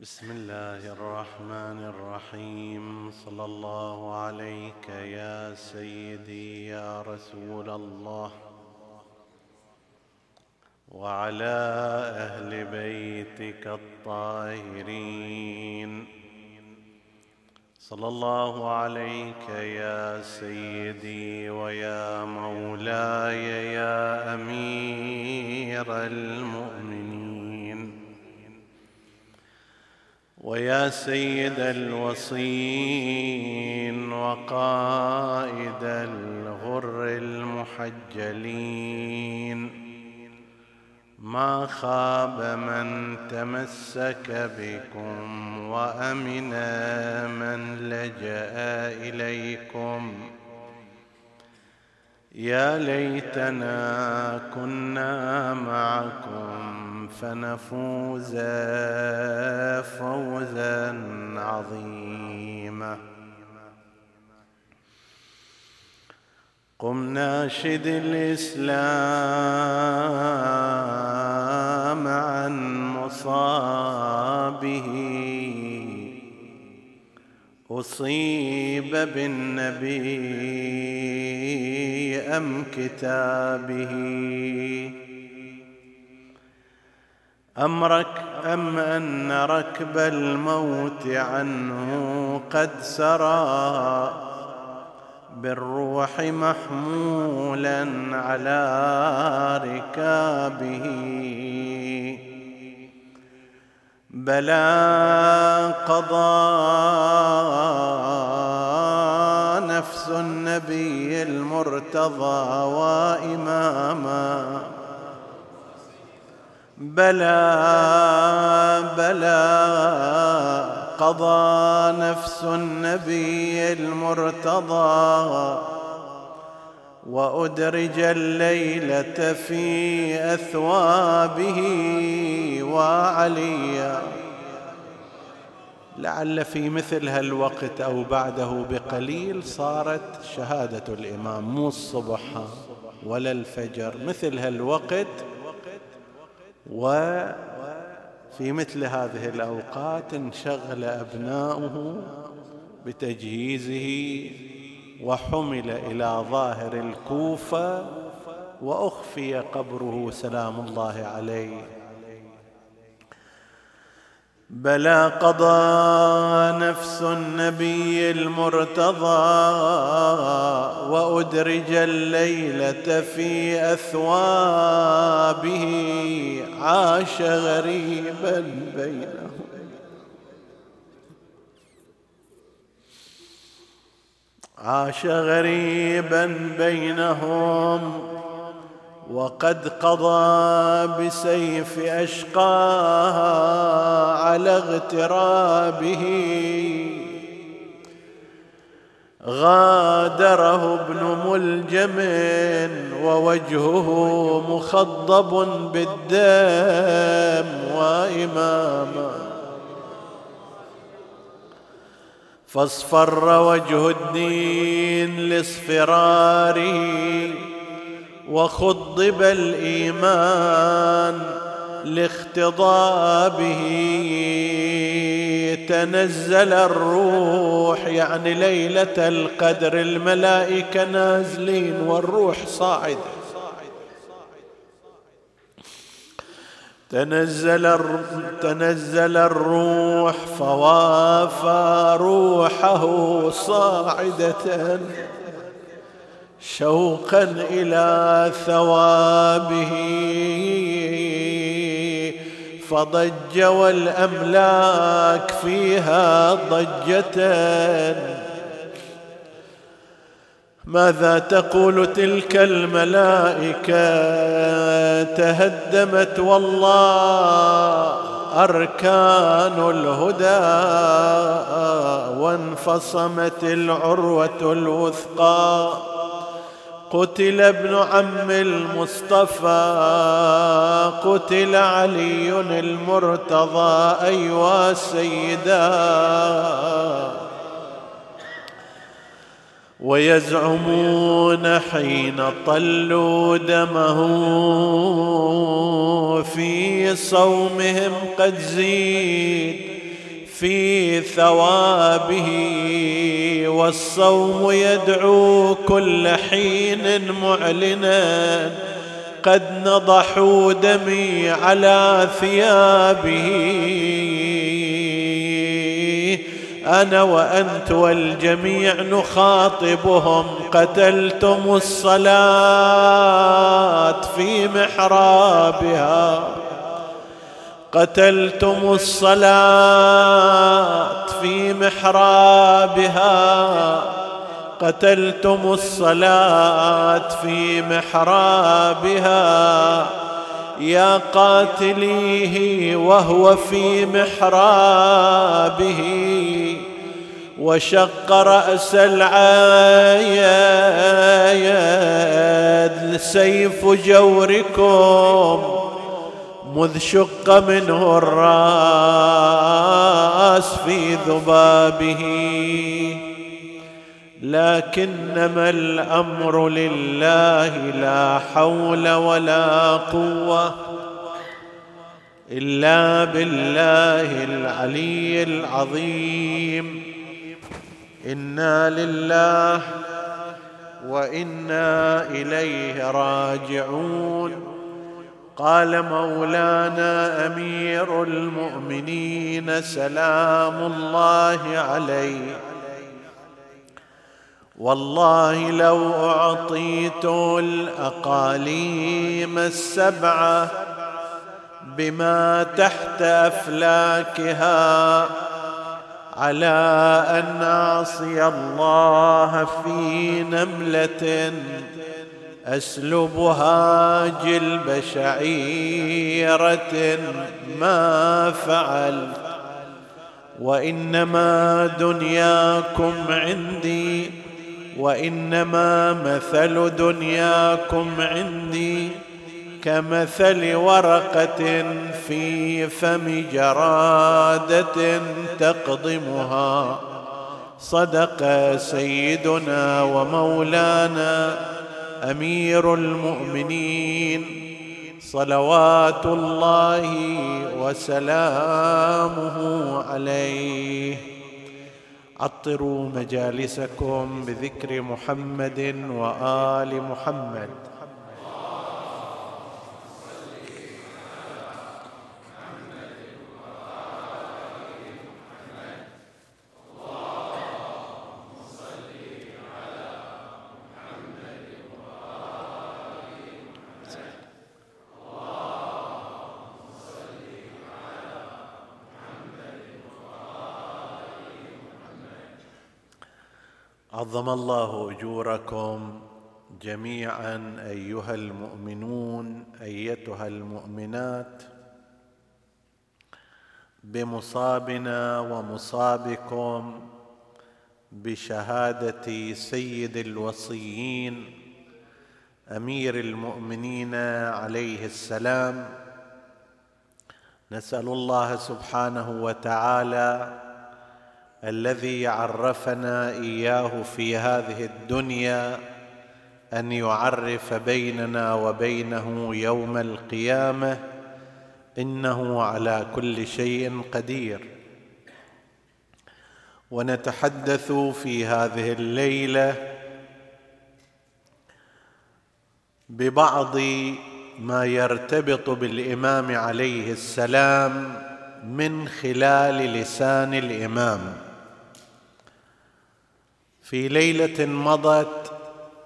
بسم الله الرحمن الرحيم. صلى الله عليك يا سيدي يا رسول الله. وعلى أهل بيتك الطاهرين. صلى الله عليك يا سيدي ويا مولاي يا أمير المؤمنين. ويا سيد الوصين وقائد الغر المحجلين. ما خاب من تمسك بكم وأمن من لجأ إليكم. يا ليتنا كنا معكم فنفوز فوزا عظيما. قم ناشد الإسلام عن مصابه. أصيب بالنبي أم كتابه. امرك أم أن ركب الموت عنه قد سرى بالروح محمولا على ركابه. بلى قضى نفس النبي المرتضى وإماما بلى بلى قضى نفس النبي المرتضى وأدرج الليلة في أثوابه وعليا لعل في مثل هالوقت أو بعده بقليل صارت شهادة الإمام مو الصبح ولا الفجر. مثل هالوقت وفي مثل هذه الأوقات انشغل أبناؤه بتجهيزه وحمل إلى ظاهر الكوفة وأخفي قبره سلام الله عليه. بلى قضى نفس النبي المرتضى وأدرج الليلة في أثوابه عاش غريبا بينهم. عاش غريبا بينهم. وقد قضى بسيف أشقاها على اغترابه. غادره ابن ملجم ووجهه مخضب بالدم واماما فاصفر وجه الدين لاصفراره. وخضب الإيمان لاختضابه. تنزل الروح يعني ليلة القدر الملائكة نازلين والروح صاعدة. تنزل تنزل الروح فوافى روحه صاعدة. شوقا إلى ثوابه. فضج والأملاك فيها ضجة. ماذا تقول تلك الملائكة؟ تهدمت والله أركان الهدى. وانفصمت العروة الوثقى. قتل ابن عم المصطفى قتل علي المرتضى أيوا سيدا. ويزعمون حين طلوا دمه في صومهم قد زيد. في ثوابه والصوم يدعو كل حين معلنا. قد نضحوا دمي على ثيابه. أنا وأنت والجميع نخاطبهم قتلتم الصلاة في محرابها. قتلتم الصلاة في محرابها. قتلتم الصلاة في محرابها. يا قاتليه وهو في محرابه. وشق رأس العايد سيف جوركم. مذ شق منه الرأس في ذبابه. لكنما الأمر لله لا حول ولا قوة إلا بالله العلي العظيم. إنا لله وإنا إليه راجعون. قال مولانا أمير المؤمنين سلام الله عليه. والله لو أعطيت الأقاليم السبعه بما تحت أفلاكها على أن اعصي الله في نملة اسلبها جلب شعيره ما فعلت وإنما دنياكم عندي وإنما مثل دنياكم عندي كمثل ورقة في فم جرادة تقضمها. صدق سيدنا ومولانا أمير المؤمنين صلوات الله وسلامه عليه. عطروا مجالسكم بذكر محمد وآل محمد. عظم الله أجوركم جميعا أيها المؤمنون أيتها المؤمنات بمصابنا ومصابكم بشهادة سيد الوصيين أمير المؤمنين عليه السلام. نسأل الله سبحانه وتعالى الذي عرفنا إياه في هذه الدنيا أن يعرف بيننا وبينه يوم القيامة إنه على كل شيء قدير. ونتحدث في هذه الليلة ببعض ما يرتبط بالإمام عليه السلام من خلال لسان الإمام. في ليلة مضت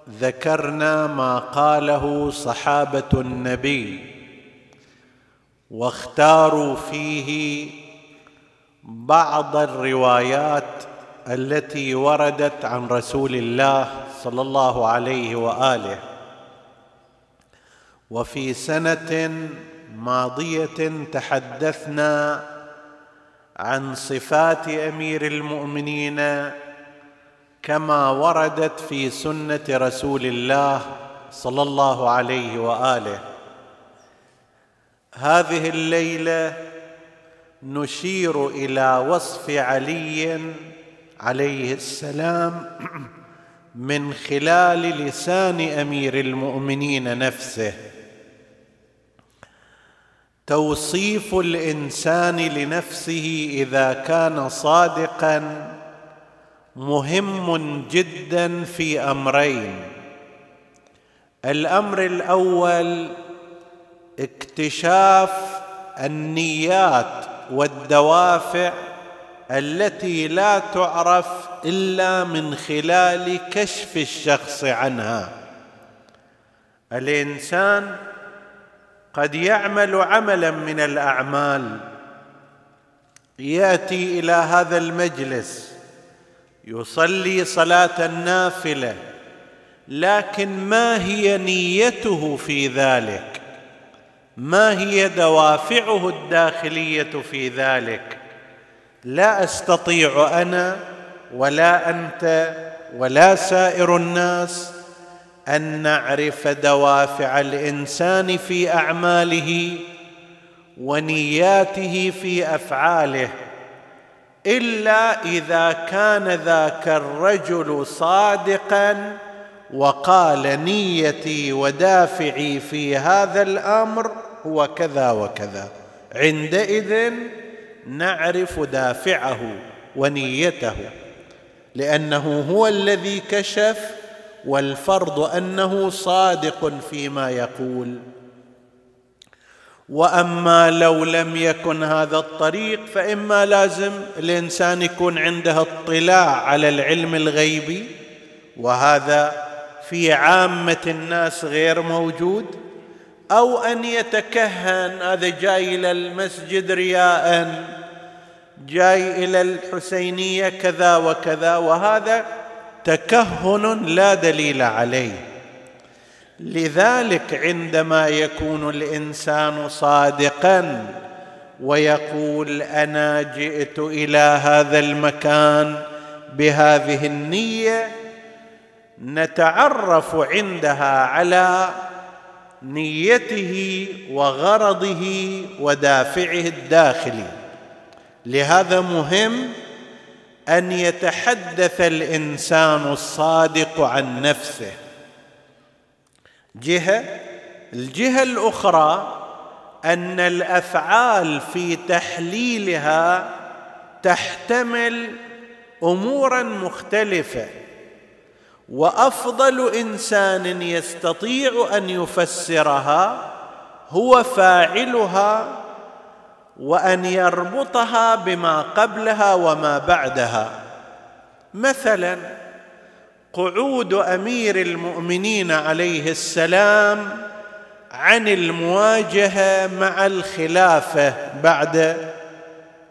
ذكرنا ما قاله صحابة النبي واختاروا فيه بعض الروايات التي وردت عن رسول الله صلى الله عليه وآله. وفي سنة ماضية تحدثنا عن صفات أمير المؤمنين كما وردت في سنة رسول الله صلى الله عليه وآله. هذه الليلة نشير إلى وصف علي عليه السلام من خلال لسان أمير المؤمنين نفسه. توصيف الإنسان لنفسه إذا كان صادقا مهم جدا في أمرين. الأمر الأول اكتشاف النيات والدوافع التي لا تعرف إلا من خلال كشف الشخص عنها. الإنسان قد يعمل عملا من الأعمال يأتي إلى هذا المجلس يصلي صلاة النافلة لكن ما هي نيته في ذلك؟ ما هي دوافعه الداخلية في ذلك؟ لا أستطيع أنا ولا أنت ولا سائر الناس أن نعرف دوافع الإنسان في أعماله ونياته في أفعاله. إلا إذا كان ذاك الرجل صادقا وقال نيتي ودافعي في هذا الأمر هو كذا وكذا. عندئذ نعرف دافعه ونيته لأنه هو الذي كشف والفرض أنه صادق فيما يقول. وأما لو لم يكن هذا الطريق فإما لازم الإنسان يكون عنده اطلاع على العلم الغيبي. وهذا في عامة الناس غير موجود. أو أن يتكهن هذا جاي إلى المسجد رياء جاي إلى الحسينية كذا وكذا وهذا تكهن لا دليل عليه. لذلك عندما يكون الإنسان صادقا ويقول أنا جئت إلى هذا المكان بهذه النية نتعرف عندها على نيته وغرضه ودافعه الداخلي. لهذا مهم أن يتحدث الإنسان الصادق عن نفسه. جهة الجهة الأخرى أن الأفعال في تحليلها تحتمل أمورا مختلفة. وأفضل إنسان يستطيع أن يفسرها هو فاعلها وأن يربطها بما قبلها وما بعدها. مثلا قعود أمير المؤمنين عليه السلام عن المواجهة مع الخلافة بعد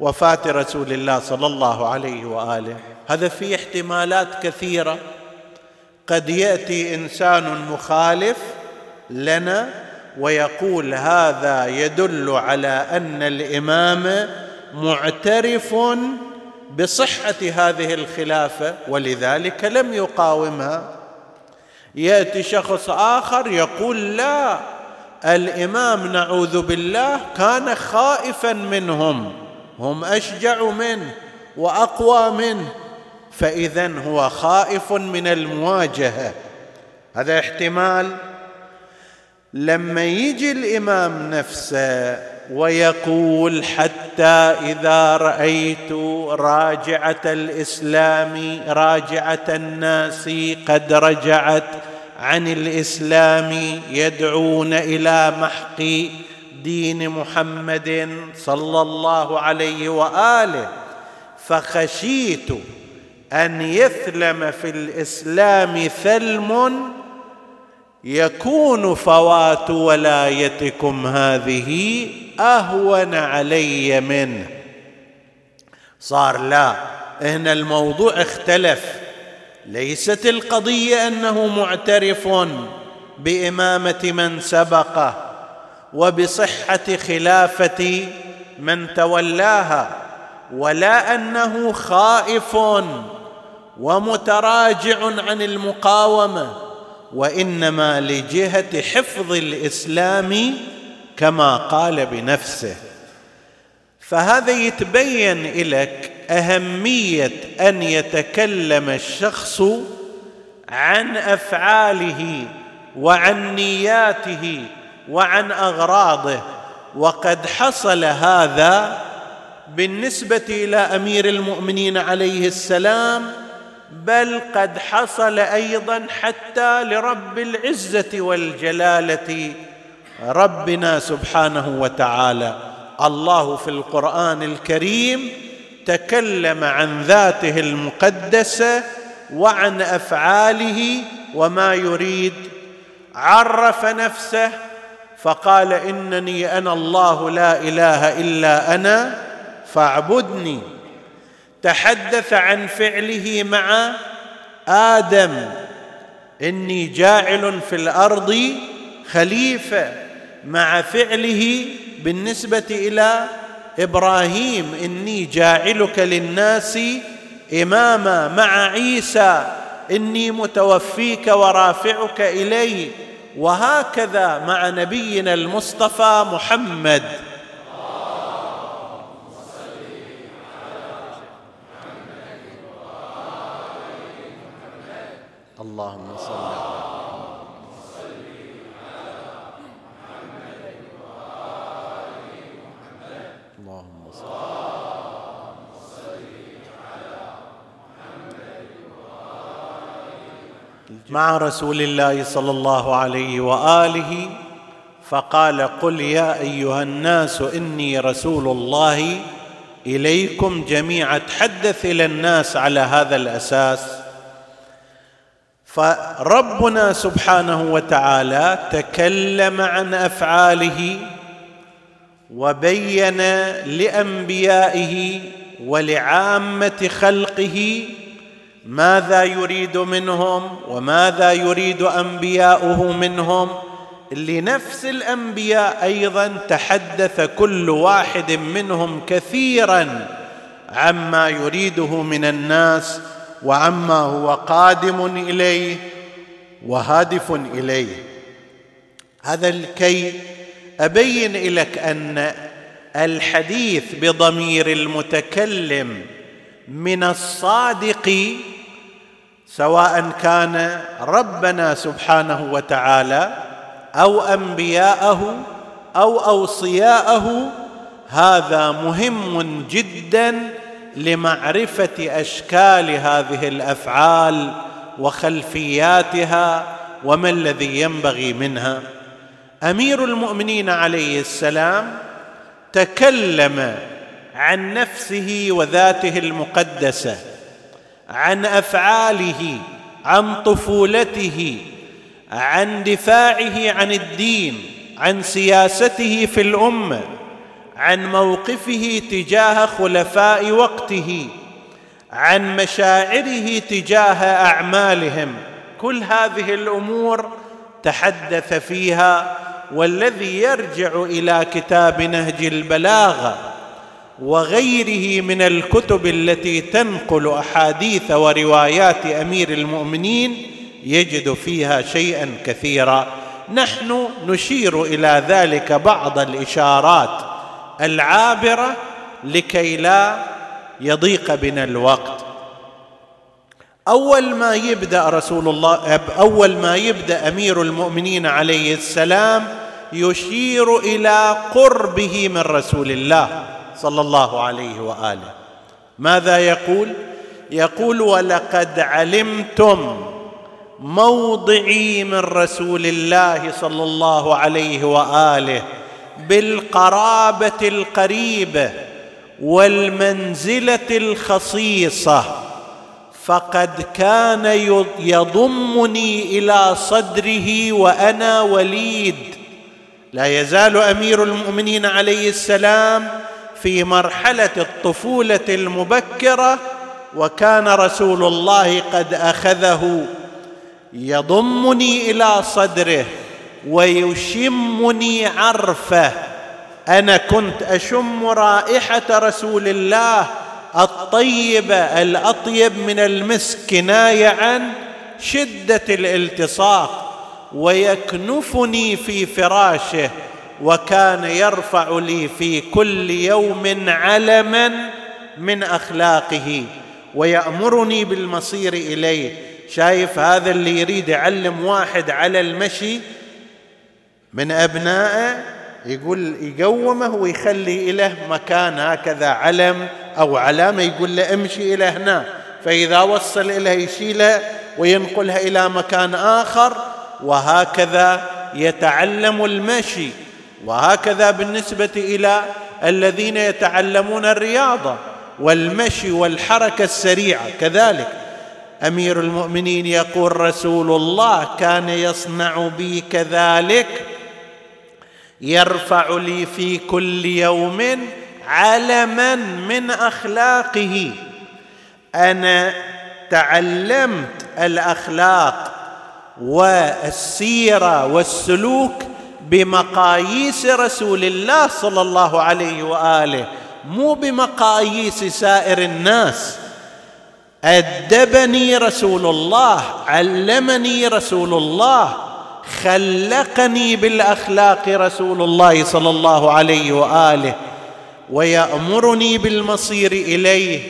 وفاة رسول الله صلى الله عليه وآله. هذا في احتمالات كثيرة. قد يأتي إنسان مخالف لنا ويقول هذا يدل على أن الإمام معترف بصحة هذه الخلافة ولذلك لم يقاومها. يأتي شخص آخر يقول لا الإمام نعوذ بالله كان خائفا منهم هم أشجع منه وأقوى منه فاذا هو خائف من المواجهة. هذا احتمال. لما يجي الإمام نفسه ويقول حتى إذا رأيت راجعة الإسلام راجعة الناس قد رجعت عن الإسلام يدعون إلى محق دين محمد صلى الله عليه وآله. فخشيت أن يثلم في الإسلام ثلم يكون فوات ولايتكم هذه أهون علي منه. صار لا هنا الموضوع اختلف. ليست القضية أنه معترف بإمامة من سبقه وبصحة خلافة من تولاها ولا أنه خائف ومتراجع عن المقاومة وإنما لجهة حفظ الإسلام كما قال بنفسه. فهذا يتبين لك أهمية أن يتكلم الشخص عن أفعاله وعن نياته وعن أغراضه. وقد حصل هذا بالنسبة إلى أمير المؤمنين عليه السلام بل قد حصل أيضا حتى لرب العزة والجلالة ربنا سبحانه وتعالى. الله في القرآن الكريم تكلم عن ذاته المقدسة وعن أفعاله وما يريد. عرف نفسه فقال إنني أنا الله لا إله إلا أنا فاعبدني. تحدث عن فعله مع آدم إني جاعل في الأرض خليفة. مع فعله بالنسبة إلى إبراهيم إني جاعلك للناس إماما مع عيسى إني متوفيك ورافعك الي وهكذا مع نبينا المصطفى محمد. اللهم صل اللهم مع رسول الله صلى الله عليه وآله فقال قل يا أيها الناس إني رسول الله إليكم جميعا تحدث إلى الناس على هذا الأساس. فربنا سبحانه وتعالى تكلم عن أفعاله وبين لأنبيائه ولعامة خلقه ماذا يريد منهم وماذا يريد أنبياؤه منهم؟ لنفس الأنبياء أيضا تحدث كل واحد منهم كثيرا عما يريده من الناس وعما هو قادم إليه وهادف إليه. هذا لكي أبين لك أن الحديث بضمير المتكلم من الصادق سواء كان ربنا سبحانه وتعالى أو أنبياءه أو أوصياءه هذا مهم جدا لمعرفة أشكال هذه الأفعال وخلفياتها وما الذي ينبغي منها. أمير المؤمنين عليه السلام تكلم عن نفسه وذاته المقدسة عن أفعاله عن طفولته عن دفاعه عن الدين عن سياسته في الأمة عن موقفه تجاه خلفاء وقته عن مشاعره تجاه أعمالهم. كل هذه الأمور تحدث فيها والذي يرجع إلى كتاب نهج البلاغة. وغيره من الكتب التي تنقل أحاديث وروايات أمير المؤمنين يجد فيها شيئا كثيرا. نحن نشير إلى ذلك بعض الإشارات العابرة لكي لا يضيق بنا الوقت. أول ما يبدأ رسول الله أول ما يبدأ أمير المؤمنين عليه السلام يشير إلى قربه من رسول الله. صلى الله عليه وآله. ماذا يقول؟ يقول ولقد علمتم موضعي من رسول الله صلى الله عليه وآله بالقرابة القريبة والمنزلة الخصيصة فقد كان يضمني إلى صدره وأنا وليد. لا يزال أمير المؤمنين عليه السلام في مرحلة الطفولة المبكرة وكان رسول الله قد أخذه يضمني إلى صدره ويشمني عرفه. أنا كنت أشم رائحة رسول الله الطيبه الأطيب من المسك كنايه عن شدة الالتصاق ويكنفني في فراشه. وكان يرفع لي في كل يوم علما من أخلاقه ويأمرني بالمصير إليه. شايف هذا اللي يريد يعلم واحد على المشي؟ من أبنائه يقول يقومه ويخلي له مكان هكذا علم أو علامة يقول له امشي إلى هنا. فإذا وصل اليه يشيله وينقلها إلى مكان آخر وهكذا يتعلم المشي. وهكذا بالنسبة إلى الذين يتعلمون الرياضة والمشي والحركة السريعة. كذلك أمير المؤمنين يقول رسول الله كان يصنع بي كذلك يرفع لي في كل يوم علما من أخلاقه. أنا تعلمت الأخلاق والسيرة والسلوك بمقاييس رسول الله صلى الله عليه وآله مو بمقاييس سائر الناس. أدبني رسول الله علمني رسول الله خلقني بالأخلاق رسول الله صلى الله عليه وآله ويأمرني بالمصير إليه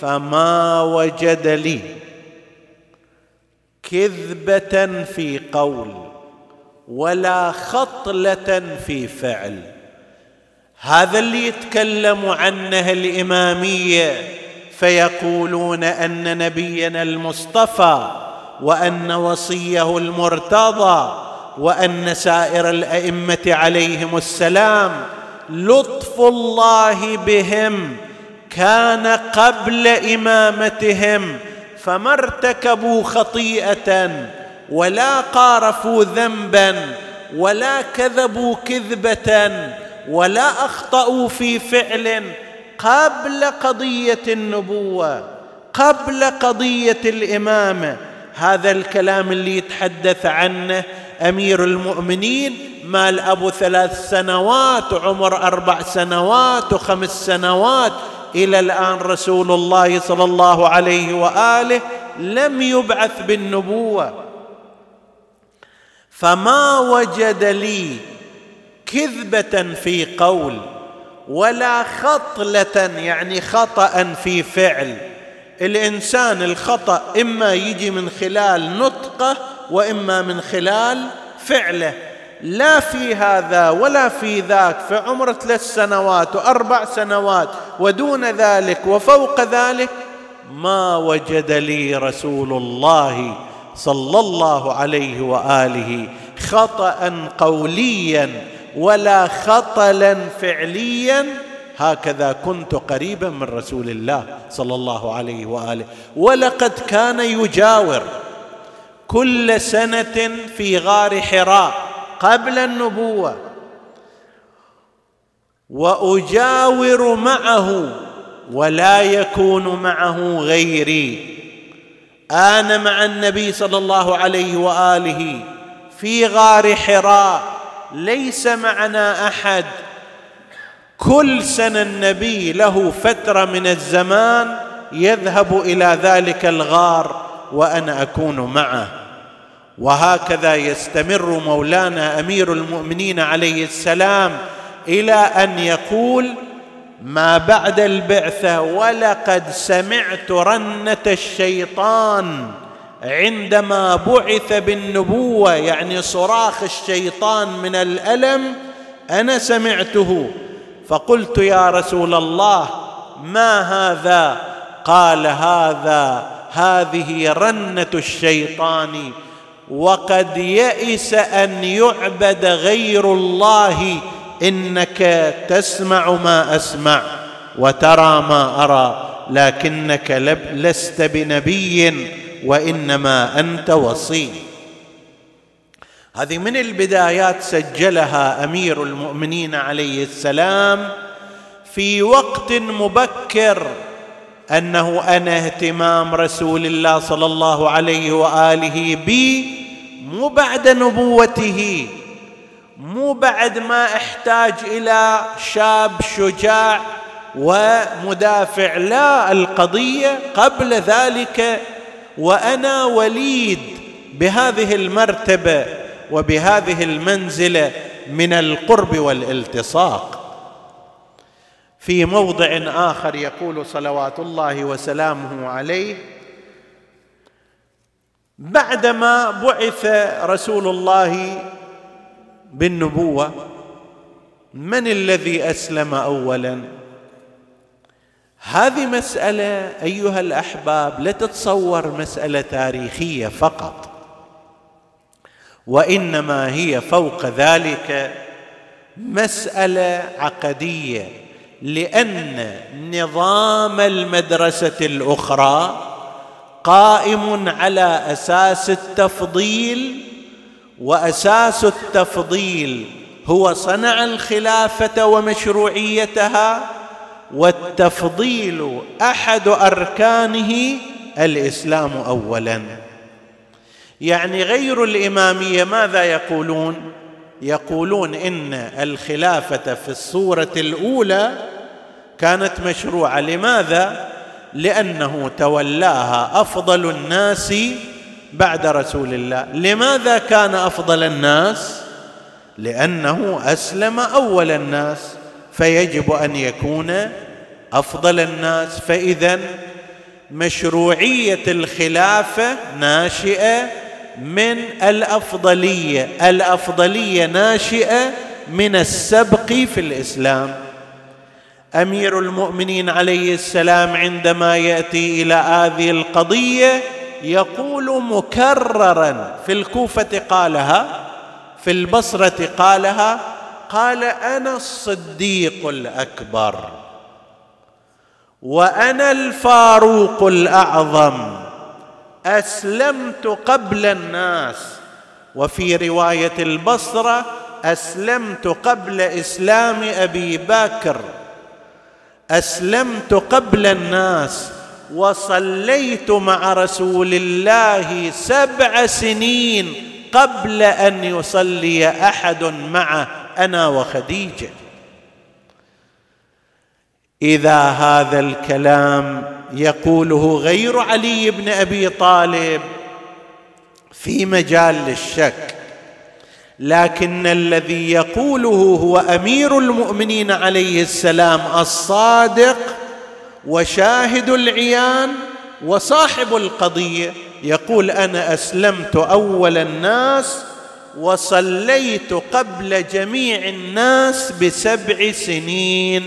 فما وجد لي كذبة في قول. ولا خطلة في فعل. هذا اللي يتكلم عنه الإمامية فيقولون أن نبينا المصطفى وأن وصيه المرتضى وأن سائر الأئمة عليهم السلام لطف الله بهم كان قبل إمامتهم فما ارتكبوا خطيئة ولا قارفوا ذنبا ولا كذبوا كذبة ولا أخطأوا في فعل قبل قضية النبوة قبل قضية الامامه هذا الكلام اللي يتحدث عنه أمير المؤمنين مال أبو ثلاث سنوات وعمر أربع سنوات وخمس سنوات. إلى الآن رسول الله صلى الله عليه وآله لم يبعث بالنبوة. فما وجد لي كذبة في قول ولا خطلة يعني خطأ في فعل. الإنسان الخطأ إما يجي من خلال نطقة وإما من خلال فعله. لا في هذا ولا في ذاك في عمر ثلاث سنوات وأربع سنوات ودون ذلك وفوق ذلك ما وجد لي رسول الله صلى الله عليه وآله خطأ قوليا ولا خطلا فعليا. هكذا كنت قريبا من رسول الله صلى الله عليه وآله. ولقد كان يجاور كل سنة في غار حراء قبل النبوة. وأجاور معه ولا يكون معه غيري. أنا مع النبي صلى الله عليه وآله في غار حراء ليس معنا أحد. كل سنة النبي له فترة من الزمان يذهب إلى ذلك الغار وأنا أكون معه. وهكذا يستمر مولانا أمير المؤمنين عليه السلام إلى أن يقول ما بعد البعثة ولقد سمعت رنة الشيطان عندما بعث بالنبوة يعني صراخ الشيطان من الألم أنا سمعته. فقلت يا رسول الله ما هذا؟ قال هذا هذه رنة الشيطان. وقد يئس أن يعبد غير الله إنك تسمع ما أسمع وترى ما أرى لكنك لست بنبي وإنما أنت وصي. هذه من البدايات سجلها أمير المؤمنين عليه السلام في وقت مبكر أنه أنا اهتمام رسول الله صلى الله عليه وآله بي مو بعد نبوته. مو بعد ما احتاج إلى شاب شجاع ومدافع. لا القضية قبل ذلك وأنا وليد بهذه المرتبة وبهذه المنزلة من القرب والالتصاق. في موضع آخر يقول صلوات الله وسلامه عليه بعدما بعث رسول الله بالنبوة من الذي أسلم اولا؟ هذه مسألة أيها الأحباب لا تتصور مسألة تاريخية فقط وإنما هي فوق ذلك مسألة عقدية لأن نظام المدرسة الأخرى قائم على أساس التفضيل وأساس التفضيل هو صنع الخلافة ومشروعيتها والتفضيل أحد أركانه الإسلام اولا. يعني غير الإمامية ماذا يقولون؟ يقولون إن الخلافة في الصورة الأولى كانت مشروعة. لماذا؟ لأنه تولاها أفضل الناس بعد رسول الله. لماذا كان أفضل الناس؟ لأنه أسلم أول الناس فيجب أن يكون أفضل الناس. فإذا مشروعية الخلافه ناشئة من الأفضلية الأفضلية ناشئة من السبق في الإسلام. أمير المؤمنين عليه السلام عندما يأتي إلى هذه القضية يقول مكررا في الكوفة قالها في البصرة قالها قال أنا الصديق الأكبر وأنا الفاروق الأعظم أسلمت قبل الناس وفي رواية البصرة أسلمت قبل إسلام أبي بكر أسلمت قبل الناس وصليت مع رسول الله سبع سنين قبل أن يصلي أحد معه أنا وخديجة. إذا هذا الكلام يقوله غير علي بن أبي طالب في مجال للشك لكن الذي يقوله هو أمير المؤمنين عليه السلام الصادق وشاهد العيان وصاحب القضية يقول أنا أسلمت أول الناس وصليت قبل جميع الناس بسبع سنين.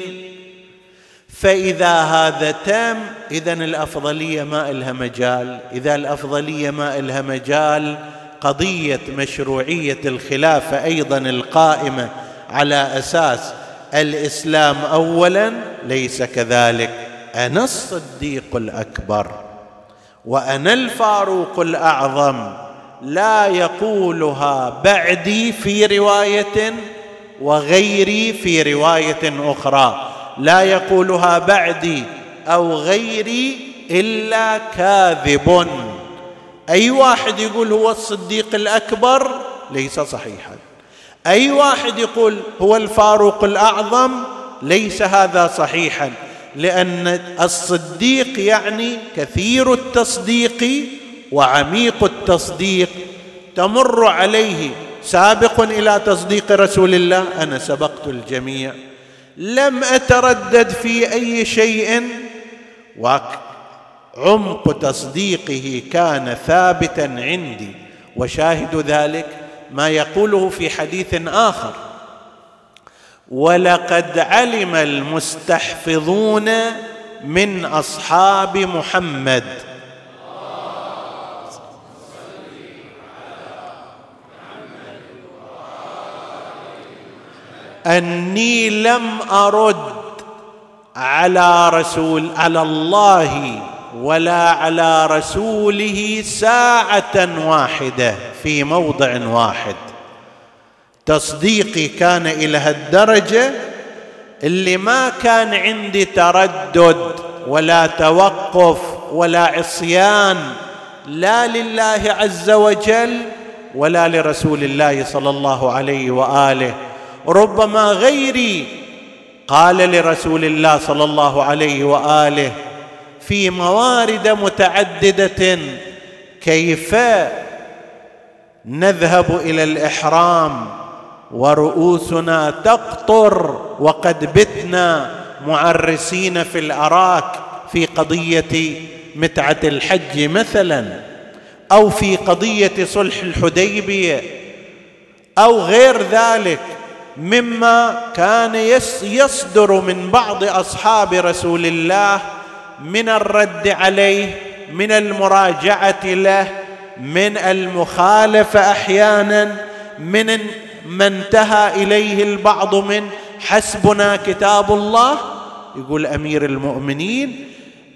فإذا هذا تم اذا الأفضلية ما إلها مجال. إذا الأفضلية ما إلها مجال قضية مشروعية الخلافه أيضا القائمة على أساس الإسلام اولا ليس كذلك. أنا الصديق الأكبر وأنا الفاروق الأعظم. لا يقولها بعدي في رواية وغيري في رواية أخرى. لا يقولها بعدي أو غيري إلا كاذب. أي واحد يقول هو الصديق الأكبر ليس صحيحا. أي واحد يقول هو الفاروق الأعظم ليس هذا صحيحا. لأن الصديق يعني كثير التصديق وعميق التصديق. تمر عليه سابق إلى تصديق رسول الله. أنا سبقت الجميع. لم أتردد في أي شيء. وعمق تصديقه كان ثابتا عندي. وشاهد ذلك ما يقوله في حديث آخر. ولقد علم المستحفظون من أصحاب محمد. أني لم أرد على رسول على الله ولا على رسوله ساعة واحدة في موضع واحد. تصديقي كان إلى هالدرجة اللي ما كان عندي تردد ولا توقف ولا عصيان لا لله عز وجل ولا لرسول الله صلى الله عليه وآله. ربما غيري قال لرسول الله صلى الله عليه وآله في موارد متعددة كيف نذهب إلى الإحرام؟ ورؤوسنا تقطر وقد بتنا معرسين في الأراك في قضية متعة الحج مثلا أو في قضية صلح الحديبية أو غير ذلك مما كان يصدر من بعض أصحاب رسول الله من الرد عليه من المراجعة له من المخالفة أحيانا من ما انتهى إليه البعض من حسبنا كتاب الله. يقول أمير المؤمنين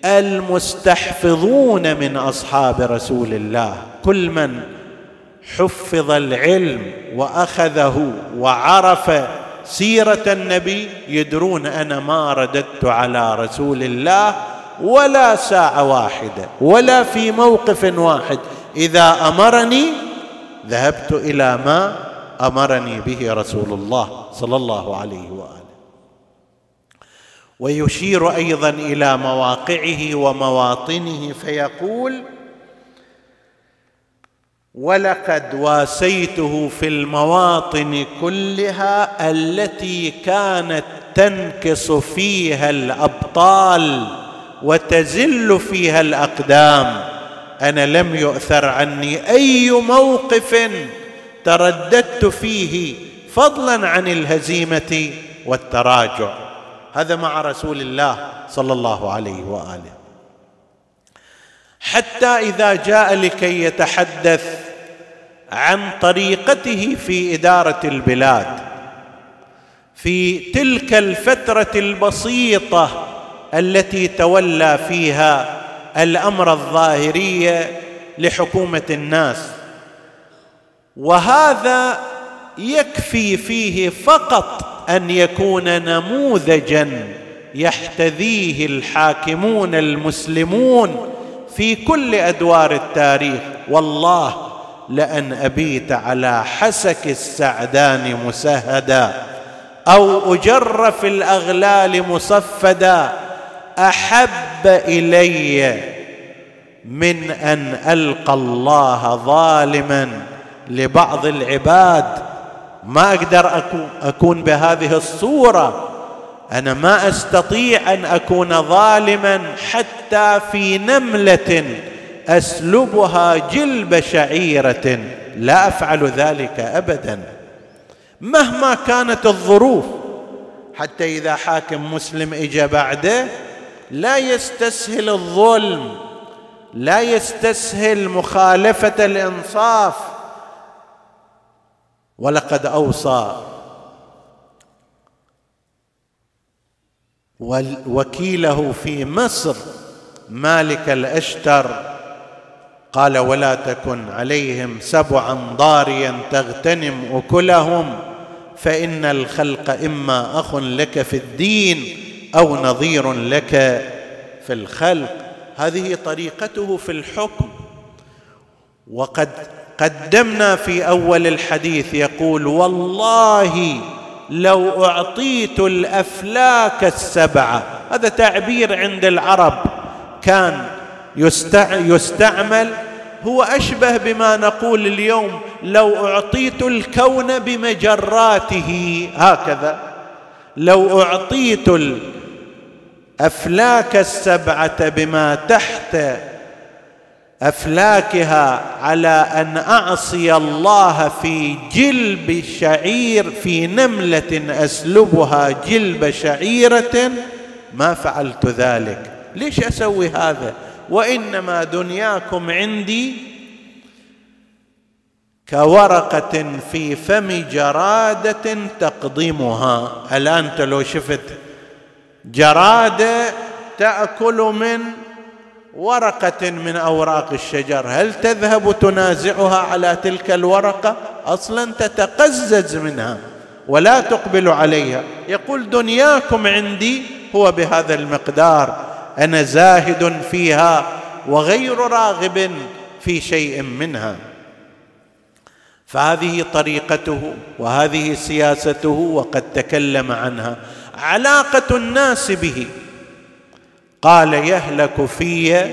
المستحفظون من أصحاب رسول الله. كل من حفظ العلم وأخذه وعرف سيرة النبي يدرون أنا ما رددت على رسول الله ولا ساعة واحدة ولا في موقف واحد. إذا أمرني ذهبت إلى ما أمرني به رسول الله صلى الله عليه وآله. ويشير أيضا إلى مواقعه ومواطنه فيقول ولقد واسيته في المواطن كلها التي كانت تنكص فيها الأبطال وتزل فيها الأقدام. أنا لم يؤثر عني أي موقف ترددت فيه فضلا عن الهزيمة والتراجع. هذا مع رسول الله صلى الله عليه وآله. حتى إذا جاء لكي يتحدث عن طريقته في إدارة البلاد في تلك الفترة البسيطة التي تولى فيها الأمر الظاهريه لحكومة الناس. وهذا يكفي فيه فقط أن يكون نموذجا يحتذيه الحاكمون المسلمون في كل أدوار التاريخ. والله لأن أبيت على حسك السعدان مسهدا أو أجر في الأغلال مصفدا. أحب إلي من أن ألقى الله ظالما لبعض العباد. ما أقدر أكون بهذه الصورة. أنا ما أستطيع أن أكون ظالما حتى في نملة أسلبها جلب شعيرة. لا أفعل ذلك ابدا. مهما كانت الظروف حتى إذا حاكم مسلم اجى بعده لا يستسهل الظلم لا يستسهل مخالفة الإنصاف. ولقد أوصى وكيله في مصر مالك الأشتر. قال ولا تكن عليهم سبعا ضاريا تغتنم أكلهم فإن الخلق إما أخ لك في الدين أو نظير لك في الخلق. هذه طريقته في الحكم. وقد قدمنا في أول الحديث يقول والله لو أعطيت الأفلاك السبعه هذا تعبير عند العرب. كان يستعمل. هو أشبه بما نقول اليوم لو أعطيت الكون بمجراته. هكذا. لو أعطيت الافلاك السبعة بما تحت أفلاكها على أن أعصي الله في جلب شعير في نملة أسلبها جلب شعيرة. ما فعلت ذلك. ليش أسوي هذا؟ وإنما دنياكم عندي كورقة في فم جرادة تقضمها الآن انت لو شفت جرادة تأكل من ورقة من أوراق الشجر. هل تذهب تنازعها على تلك الورقة؟ أصلا تتقزز منها ولا تقبل عليها. يقول دنياكم عندي هو بهذا المقدار. أنا زاهد فيها وغير راغب في شيء منها. فهذه طريقته وهذه سياسته وقد تكلم عنها. علاقة الناس به. قال يهلك في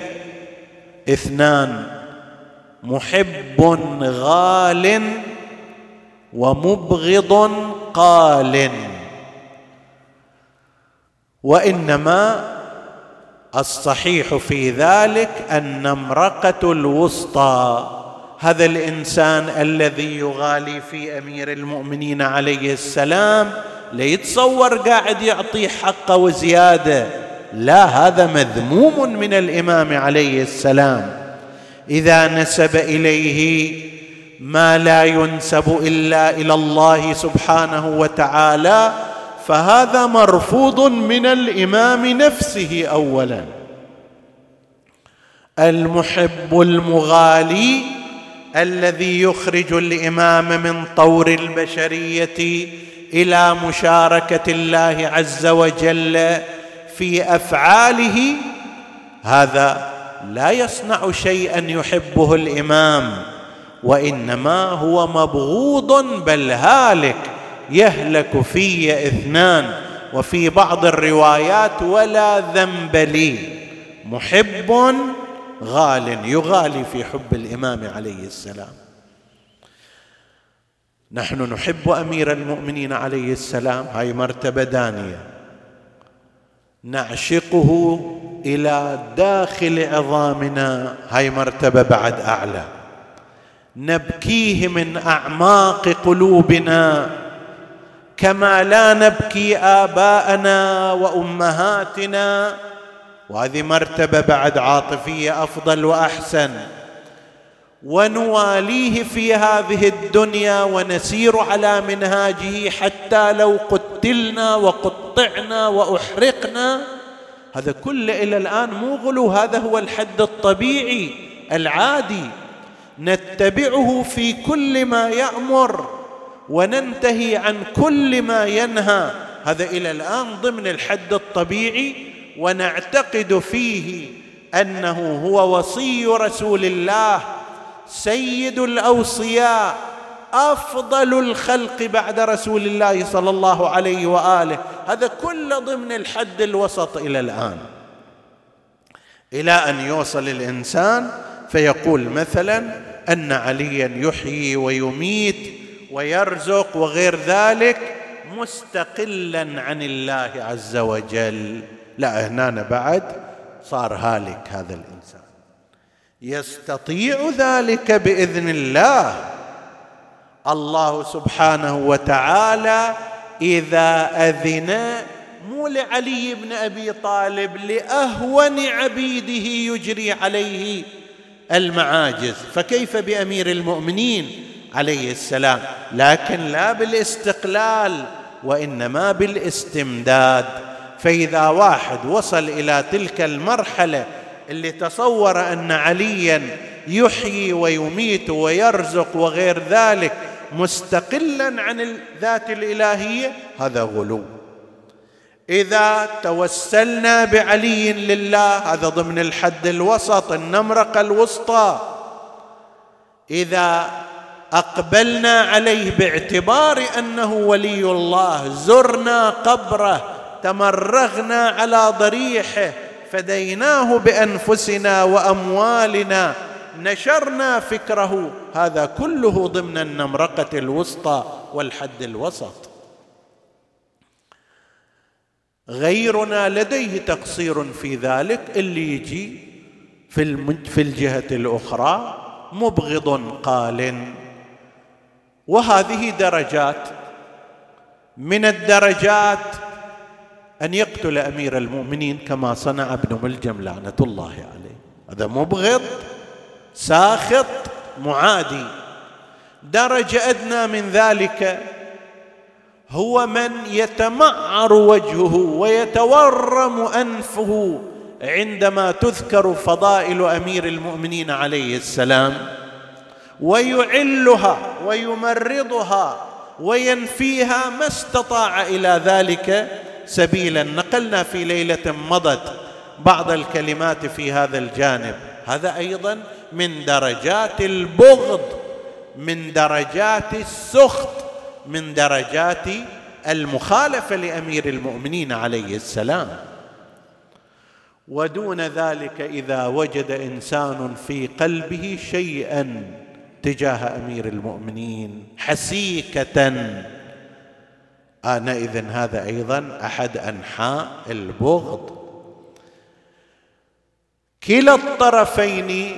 اثنان محب غال ومبغض قال. وإنما الصحيح في ذلك النمرقه الوسطى هذا الإنسان الذي يغالي في أمير المؤمنين عليه السلام ليتصور قاعد يعطيه حقه وزيادة. لا هذا مذموم من الإمام عليه السلام. إذا نسب إليه ما لا ينسب إلا إلى الله سبحانه وتعالى فهذا مرفوض من الإمام نفسه اولا. المحب المغالي الذي يخرج الإمام من طور البشرية إلى مشاركة الله عز وجل في أفعاله هذا لا يصنع شيئا يحبه الإمام وإنما هو مبغوض بل هالك يهلك في إثنان وفي بعض الروايات ولا ذنب لي. محب غال يغالي في حب الإمام عليه السلام. نحن نحب أمير المؤمنين عليه السلام. هاي مرتبة دانية. نعشقه إلى داخل عظامنا. هاي مرتبة بعد أعلى. نبكيه من أعماق قلوبنا كما لا نبكي آباءنا وأمهاتنا. وهذه مرتبة بعد عاطفية أفضل وأحسن. ونواليه في هذه الدنيا ونسير على منهاجه حتى لو قتلنا وقطعنا وأحرقنا. هذا كله إلى الآن مو غلو هذا هو الحد الطبيعي العادي. نتبعه في كل ما يأمر وننتهي عن كل ما ينهى. هذا إلى الآن ضمن الحد الطبيعي ونعتقد فيه أنه هو وصي رسول الله سيد الأوصياء أفضل الخلق بعد رسول الله صلى الله عليه وآله. هذا كله ضمن الحد الوسط إلى الآن. إلى أن يوصل الإنسان فيقول مثلا أن عليا يحيي ويميت ويرزق وغير ذلك مستقلا عن الله عز وجل. لا هنا بعد صار هالك هذا الإنسان. يستطيع ذلك بإذن الله. الله سبحانه وتعالى إذا أذن مو لعلي بن أبي طالب لأهون عبيده يجري عليه المعاجز. فكيف بأمير المؤمنين عليه السلام؟ لكن لا بالاستقلال وإنما بالاستمداد. فإذا واحد وصل إلى تلك المرحلة اللي تصور أن عليا يحيي ويميت ويرزق وغير ذلك مستقلا عن الذات الإلهية هذا غلو. إذا توسلنا بعلي لله هذا ضمن الحد الوسط النمرقه الوسطى. إذا أقبلنا عليه باعتبار أنه ولي الله زرنا قبره تمرغنا على ضريحه فديناه بأنفسنا وأموالنا نشرنا فكره. هذا كله ضمن النمرقة الوسطى والحد الوسط. غيرنا لديه تقصير في ذلك اللي يجي في في الجهة الأخرى مبغض قال. وهذه درجات. من الدرجات أن يقتل أمير المؤمنين كما صنع ابن ملجم لعنة الله عليه. هذا مبغض ساخط معادي. درجه أدنى من ذلك هو من يتمعر وجهه ويتورم أنفه عندما تذكر فضائل أمير المؤمنين عليه السلام ويعلها ويمرضها وينفيها ما استطاع إلى ذلك سبيلا. نقلنا في ليلة مضت بعض الكلمات في هذا الجانب. هذا أيضا من درجات البغض من درجات السخط من درجات المخالفة لأمير المؤمنين عليه السلام. ودون ذلك إذا وجد إنسان في قلبه شيئا تجاه أمير المؤمنين حسيكة آنئذ هذا أيضا أحد أنحاء البغض. كلا الطرفين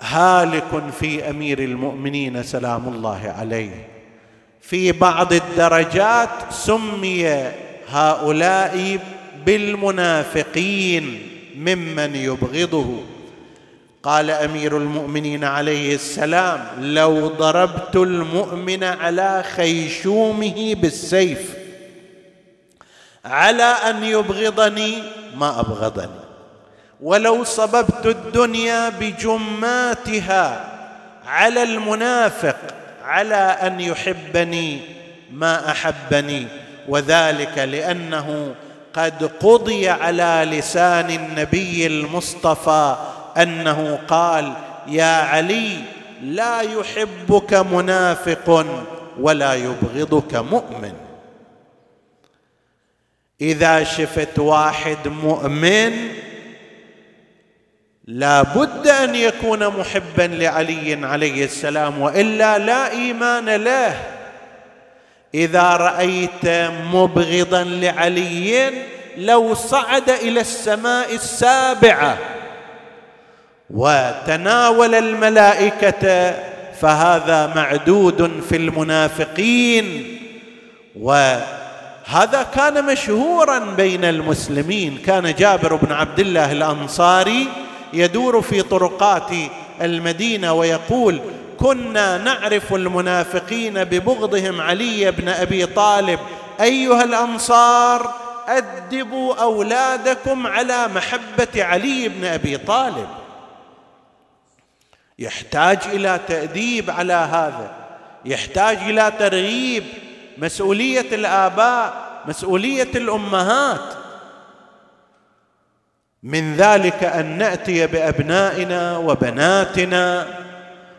هالك في امير المؤمنين سلام الله عليه. في بعض الدرجات سمي هؤلاء بالمنافقين ممن يبغضه. قال أمير المؤمنين عليه السلام لو ضربت المؤمن على خيشومه بالسيف على أن يبغضني ما أبغضني. ولو صببت الدنيا بجماتها على المنافق على أن يحبني ما أحبني. وذلك لأنه قد قضي على لسان النبي المصطفى أنه قال يا علي لا يحبك منافق ولا يبغضك مؤمن. إذا شفت واحد مؤمن لا بد أن يكون محبا لعلي عليه السلام وإلا لا إيمان له. إذا رأيت مبغضا لعلي لو صعد إلى السماء السابعة وتناول الملائكة فهذا معدود في المنافقين. وهذا كان مشهورا بين المسلمين. كان جابر بن عبد الله الأنصاري يدور في طرقات المدينة ويقول كنا نعرف المنافقين ببغضهم علي بن أبي طالب. أيها الأنصار أدبوا أولادكم على محبة علي بن أبي طالب. يحتاج إلى تأديب على هذا. يحتاج إلى ترغيب. مسؤولية الآباء مسؤولية الأمهات. من ذلك أن نأتي بأبنائنا وبناتنا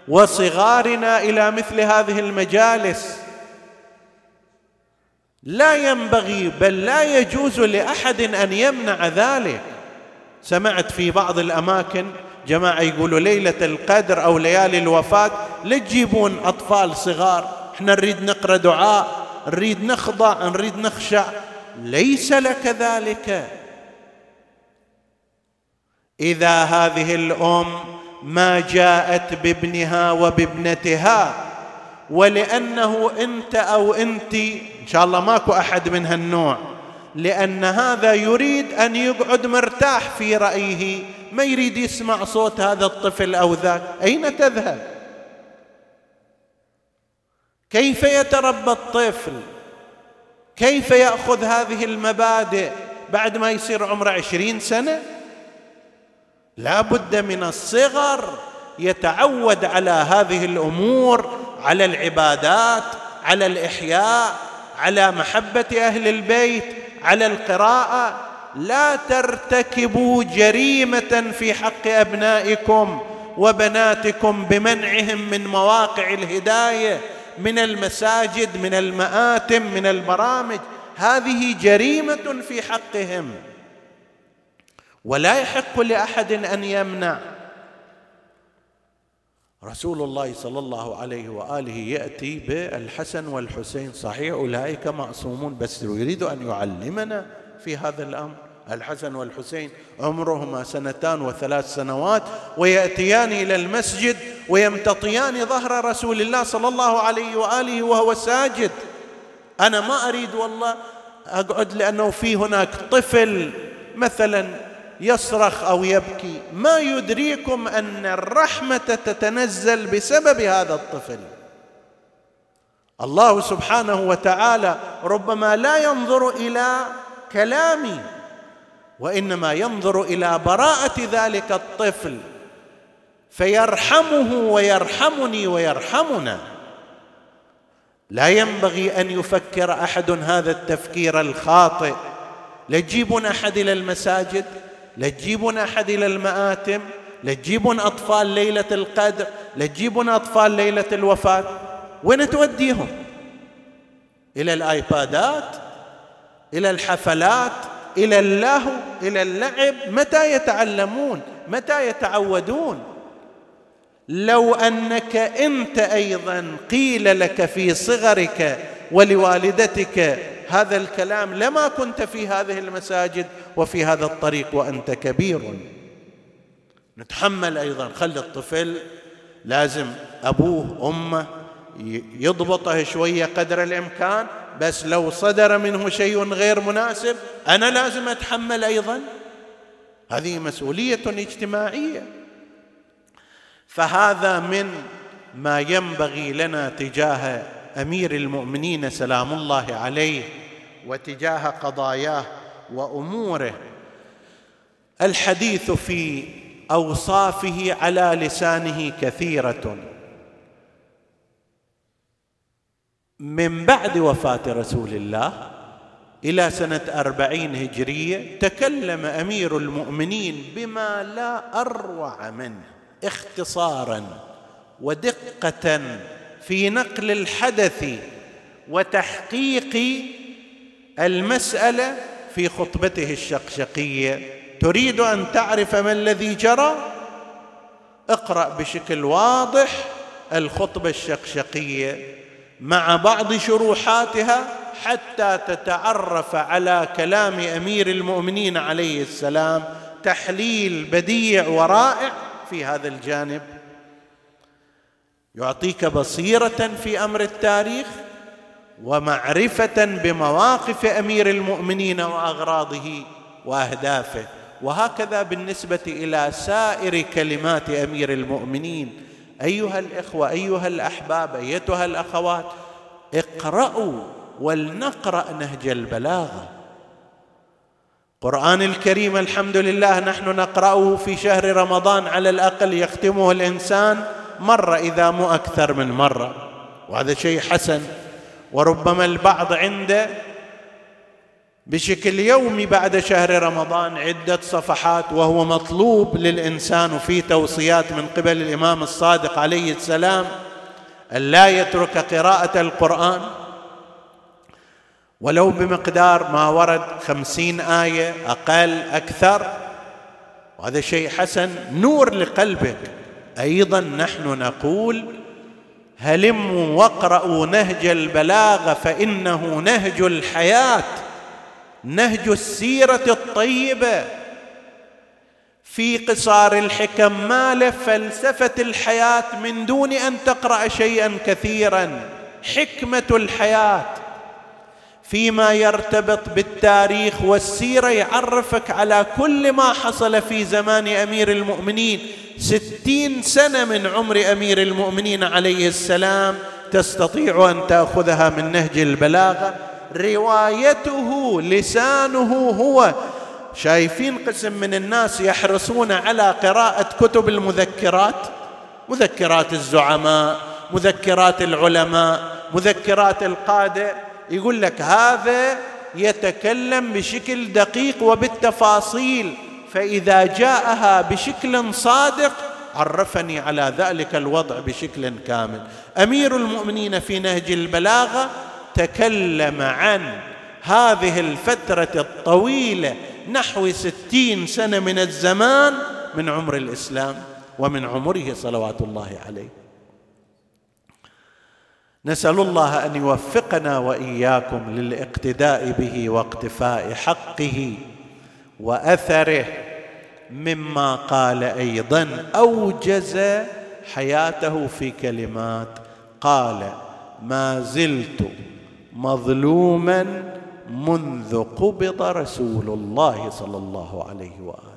وصغارنا إلى مثل هذه المجالس. لا ينبغي بل لا يجوز لأحد أن يمنع ذلك. سمعت في بعض الأماكن جماعة يقولوا ليلة القدر أو ليالي الوفاة لا تجيبون أطفال صغار؟ إحنا نريد نقرأ دعاء نريد نخضع نريد نخشع. ليس لك ذلك. إذا هذه الأم ما جاءت بابنها وبابنتها ولأنه أنت أو انت إن شاء الله ماكو أحد من هالنوع لأن هذا يريد أن يقعد مرتاح في رأيه. ما يريد يسمع صوت هذا الطفل أو ذاك أين تذهب؟ كيف يتربى الطفل؟ كيف يأخذ هذه المبادئ بعد ما يصير عمره عشرين سنة؟ لا بد من الصغر يتعود على هذه الأمور على العبادات على الإحياء على محبة أهل البيت. على القراءة لا ترتكبوا جريمة في حق أبنائكم وبناتكم بمنعهم من مواقع الهداية من المساجد من المآتم من البرامج. هذه جريمة في حقهم. ولا يحق لأحد أن يمنع. رسول الله صلى الله عليه وآله يأتي بالحسن والحسين. صحيح أولئك معصومون بس يريد أن يعلمنا في هذا الأمر. الحسن والحسين عمرهما سنتان وثلاث سنوات ويأتيان إلى المسجد ويمتطيان ظهر رسول الله صلى الله عليه وآله وهو ساجد. أنا ما أريد والله أقعد لأنه في هناك طفل مثلا يصرخ أو يبكي. ما يدريكم أن الرحمة تتنزل بسبب هذا الطفل. الله سبحانه وتعالى ربما لا ينظر إلى كلامي وإنما ينظر إلى براءة ذلك الطفل فيرحمه ويرحمني ويرحمنا. لا ينبغي أن يفكر أحد هذا التفكير الخاطئ. لتجيبون أحد إلى المساجد؟ لا تجيبون احد إلى المآتم لا تجيبون أطفال ليلة القدر لا تجيبون أطفال ليلة الوفاة. وين توديهم؟ إلى الآيبادات إلى الحفلات إلى اللهو إلى اللعب. متى يتعلمون؟ متى يتعودون؟ لو أنك أنت أيضا قيل لك في صغرك ولوالدتك هذا الكلام لما كنت في هذه المساجد وفي هذا الطريق وأنت كبير. نتحمل أيضا خلي الطفل لازم أبوه أمه يضبطه شوية قدر الإمكان بس لو صدر منه شيء غير مناسب أنا لازم أتحمل أيضا. هذه مسؤولية اجتماعية. فهذا من ما ينبغي لنا تجاه أمير المؤمنين سلام الله عليه وتجاه قضاياه وأموره. الحديث في أوصافه على لسانه كثيرة. من بعد وفاة رسول الله إلى سنة أربعين هجرية تكلم أمير المؤمنين بما لا أروع منه اختصارا ودقة في نقل الحدث وتحقيق المسألة في خطبته الشقشقية. تريد أن تعرف ما الذي جرى؟ اقرأ بشكل واضح الخطبة الشقشقية مع بعض شروحاتها حتى تتعرف على كلام أمير المؤمنين عليه السلام تحليل بديع ورائع في هذا الجانب. يعطيك بصيرة في أمر التاريخ ومعرفة بمواقف أمير المؤمنين وأغراضه وأهدافه. وهكذا بالنسبة إلى سائر كلمات أمير المؤمنين. أيها الإخوة أيها الأحباب أيتها الأخوات اقرأوا ولنقرأ نهج البلاغة. القرآن الكريم الحمد لله نحن نقرأه في شهر رمضان على الأقل يختمه الإنسان. مرة إذا مو أكثر من مرة. وهذا شيء حسن. وربما البعض عنده بشكل يومي بعد شهر رمضان عدة صفحات وهو مطلوب للإنسان وفي توصيات من قبل الإمام الصادق عليه السلام أن لا يترك قراءة القرآن. ولو بمقدار ما ورد خمسين آية أقل أكثر. وهذا شيء حسن. نور لقلبك. أيضا نحن نقول هلموا واقرأوا نهج البلاغة فإنه نهج الحياة نهج السيرة الطيبة. في قصار الحكم ماله فلسفه الحياة من دون أن تقرأ شيئا كثيرا حكمة الحياة. فيما يرتبط بالتاريخ والسيرة يعرفك على كل ما حصل في زمان أمير المؤمنين. ستين سنة من عمر أمير المؤمنين عليه السلام. تستطيع أن تأخذها من نهج البلاغة. روايته لسانه هو. شايفين قسم من الناس يحرصون على قراءة كتب المذكرات؟ مذكرات الزعماء مذكرات العلماء مذكرات القادة. يقول لك هذا يتكلم بشكل دقيق وبالتفاصيل فإذا جاءها بشكل صادق عرفني على ذلك الوضع بشكل كامل. أمير المؤمنين في نهج البلاغة تكلم عن هذه الفترة الطويلة نحو ستين سنة من الزمان من عمر الإسلام ومن عمره صلوات الله عليه. نسأل الله أن يوفقنا وإياكم للاقتداء به واقتفاء حقه وأثره مما قال أيضا أوجز حياته في كلمات. قال ما زلت مظلوما منذ قبض رسول الله صلى الله عليه وآله.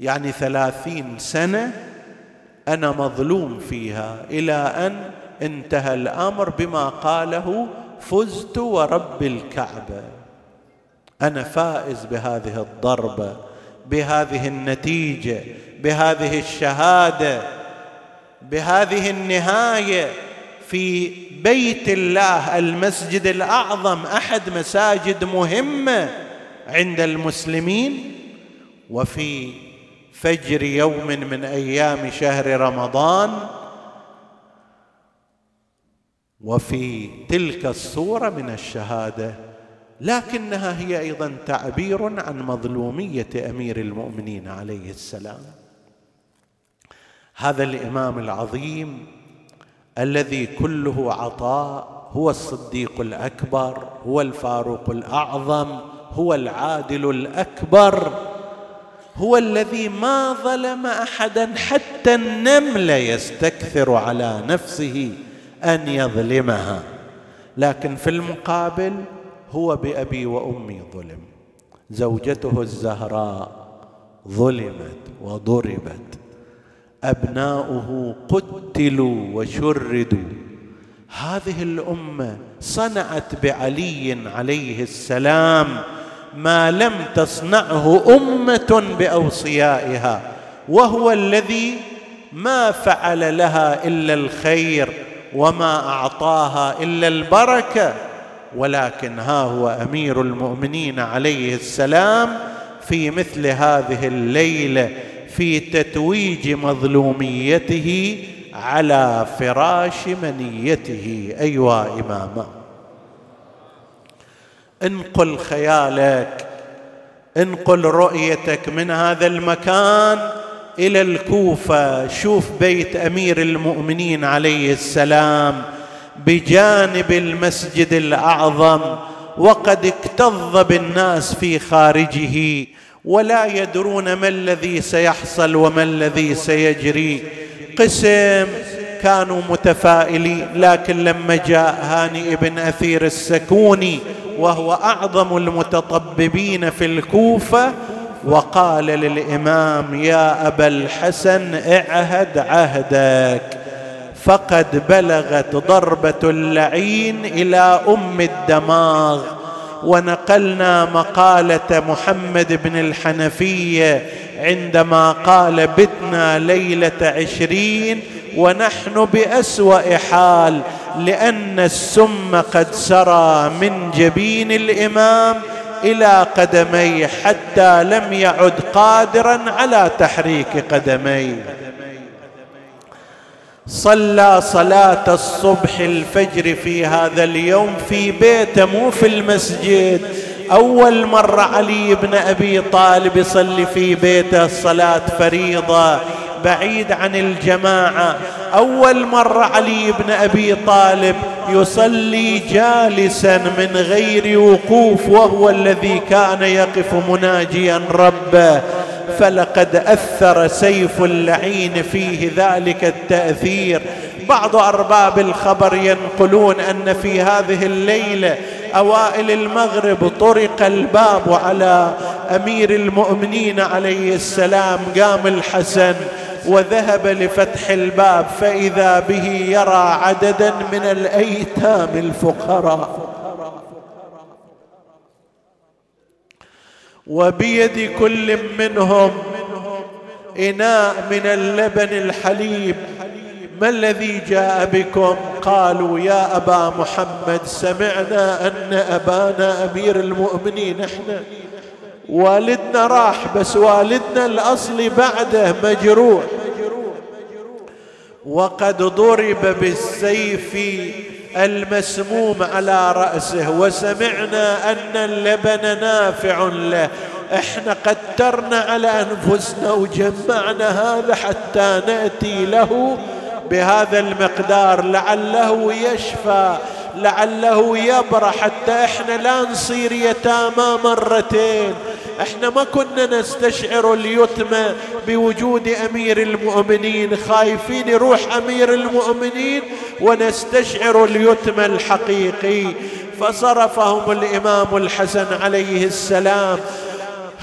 يعني ثلاثين سنة أنا مظلوم فيها إلى أن انتهى الأمر بما قاله فزت ورب الكعبه أنا فائز بهذه الضربه بهذه النتيجة بهذه الشهادة بهذه النهاية. في بيت الله المسجد الأعظم أحد مساجد مهمة عند المسلمين. وفي فجر يوم من أيام شهر رمضان وفي تلك الصورة من الشهادة لكنها هي أيضا تعبير عن مظلومية أمير المؤمنين عليه السلام. هذا الإمام العظيم الذي كله عطاء هو الصديق الأكبر هو الفاروق الأعظم هو العادل الأكبر هو الذي ما ظلم أحدا حتى النمل يستكثر على نفسه أن يظلمها. لكن في المقابل هو بأبي وأمي ظلم. زوجته الزهراء ظلمت وضربت. أبناؤه قتلوا وشردوا. هذه الأمة صنعت بعلي عليه السلام ما لم تصنعه أمة بأوصيائها وهو الذي ما فعل لها إلا الخير وما أعطاها إلا البركة. ولكن ها هو أمير المؤمنين عليه السلام في مثل هذه الليلة في تتويج مظلوميته على فراش منيته. ايها إماما. انقل خيالك انقل رؤيتك من هذا المكان إلى الكوفة. شوف بيت أمير المؤمنين عليه السلام بجانب المسجد الأعظم وقد اكتظ بالناس في خارجه ولا يدرون ما الذي سيحصل وما الذي سيجري. قسم كانوا متفائلين لكن لما جاء هاني بن أثير السكوني وهو أعظم المتطببين في الكوفة وقال للإمام يا أبا الحسن اعهد عهدك. فقد بلغت ضربة اللعين إلى أم الدماغ ونقلنا مقالة محمد بن الحنفية عندما قال بتنا ليلة عشرين ونحن بأسوأ حال لأن السم قد سرى من جبين الإمام إلى قدميه حتى لم يعد قادرا على تحريك قدميه. صلى صلاة الصبح الفجر في هذا اليوم في بيته مو في المسجد. أول مرة علي بن أبي طالب يصلي في بيته صلاه فريضة. بعيد عن الجماعة. أول مرة علي بن أبي طالب يصلي جالسا من غير وقوف وهو الذي كان يقف مناجيا ربه. فلقد أثر سيف اللعين فيه ذلك التأثير. بعض أرباب الخبر ينقلون أن في هذه الليلة أوائل المغرب طرق الباب على أمير المؤمنين عليه السلام قام الحسن. وذهب لفتح الباب فإذا به يرى عددا من الأيتام الفقراء. وبيد كل منهم إناء من اللبن الحليب. ما الذي جاء بكم؟ قالوا يا أبا محمد سمعنا أن أبانا أمير المؤمنين إحنا والدنا راح بس والدنا الاصلي بعده مجروح. وقد ضرب بالسيف المسموم على رأسه وسمعنا أن اللبن نافع له. إحنا قدرنا على أنفسنا وجمعنا هذا حتى نأتي له بهذا المقدار لعله يشفى. لعله يبرى حتى إحنا لا نصير يتامى مرتين. إحنا ما كنا نستشعر اليتمى بوجود أمير المؤمنين خايفين يروح أمير المؤمنين ونستشعر اليتمى الحقيقي. فصرفهم الإمام الحسن عليه السلام.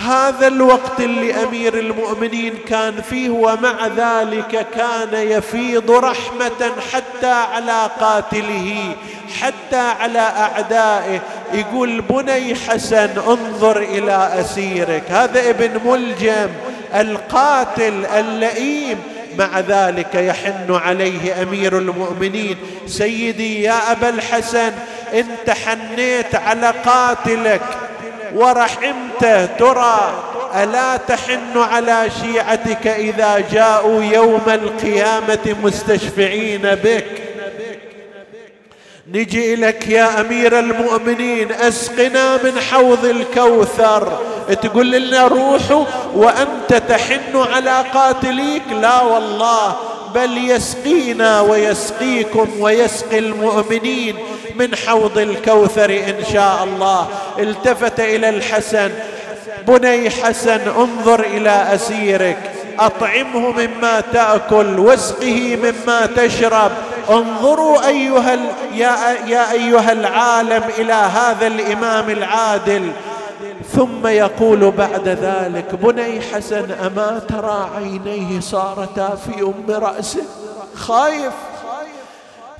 هذا الوقت اللي أمير المؤمنين كان فيه ومع ذلك كان يفيض رحمة حتى على قاتله حتى على أعدائه. يقول بني حسن انظر إلى أسيرك. هذا ابن ملجم القاتل اللئيم. مع ذلك يحن عليه أمير المؤمنين. سيدي يا أبا الحسن انت حنيت على قاتلك. ورحمته ترى ألا تحن على شيعتك إذا جاءوا يوم القيامة مستشفعين بك؟ نجي لك يا أمير المؤمنين أسقنا من حوض الكوثر. تقول لنا روحوا وأنت تحن على قاتليك؟ لا والله بل يسقينا ويسقيكم ويسقي المؤمنين من حوض الكوثر إن شاء الله. التفت إلى الحسن بني حسن انظر إلى أسيرك. أطعمه مما تأكل واسقه مما تشرب. انظروا أيها يا, يا أيها العالم إلى هذا الإمام العادل. ثم يقول بعد ذلك بني حسن أما ترى عينيه صارتا في أم رأسه؟ خايف.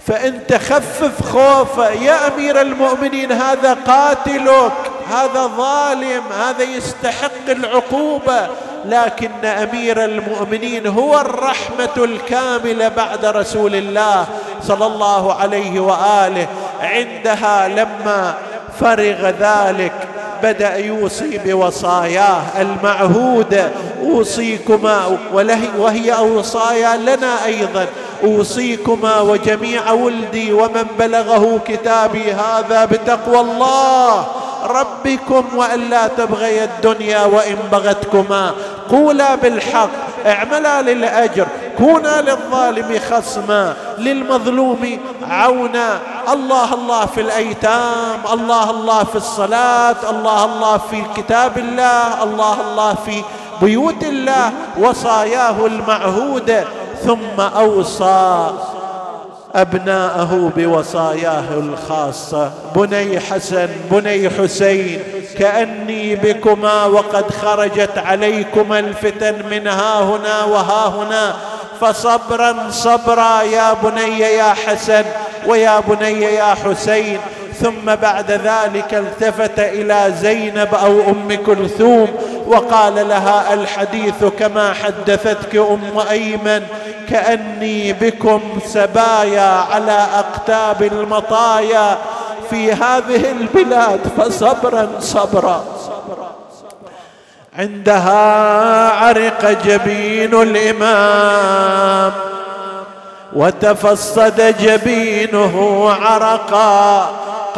فانت خفف خوفه يا أمير المؤمنين هذا قاتلك هذا ظالم هذا يستحق العقوبة. لكن أمير المؤمنين هو الرحمة الكاملة بعد رسول الله صلى الله عليه وآله. عندها لما فرغ ذلك بدأ يوصي بوصاياه المعهوده أوصيكما وهي أوصايا لنا أيضا. أوصيكما وجميع ولدي ومن بلغه كتابي هذا بتقوى الله. ربكم وإلا تبغي الدنيا وإن بغتكما. قولا بالحق اعملا للأجر كونا للظالم خصما للمظلوم عونا. الله الله في الأيتام الله الله في الصلاة الله الله في كتاب الله الله الله في بيوت الله وصاياه المعهوده ثم أوصى. أبناءه بوصاياه الخاصة. بني حسن بني حسين كأني بكما وقد خرجت عليكما الفتن من ها هنا وها هنا. فصبرا صبرا يا بني يا حسن ويا بني يا حسين. ثم بعد ذلك التفت إلى زينب أو أم كلثوم وقال لها الحديث كما حدثتك أم أيمن كأني بكم سبايا على أقتاب المطايا في هذه البلاد فصبرا صبرا. عندها عرق جبين الإمام وتفصد جبينه عرقا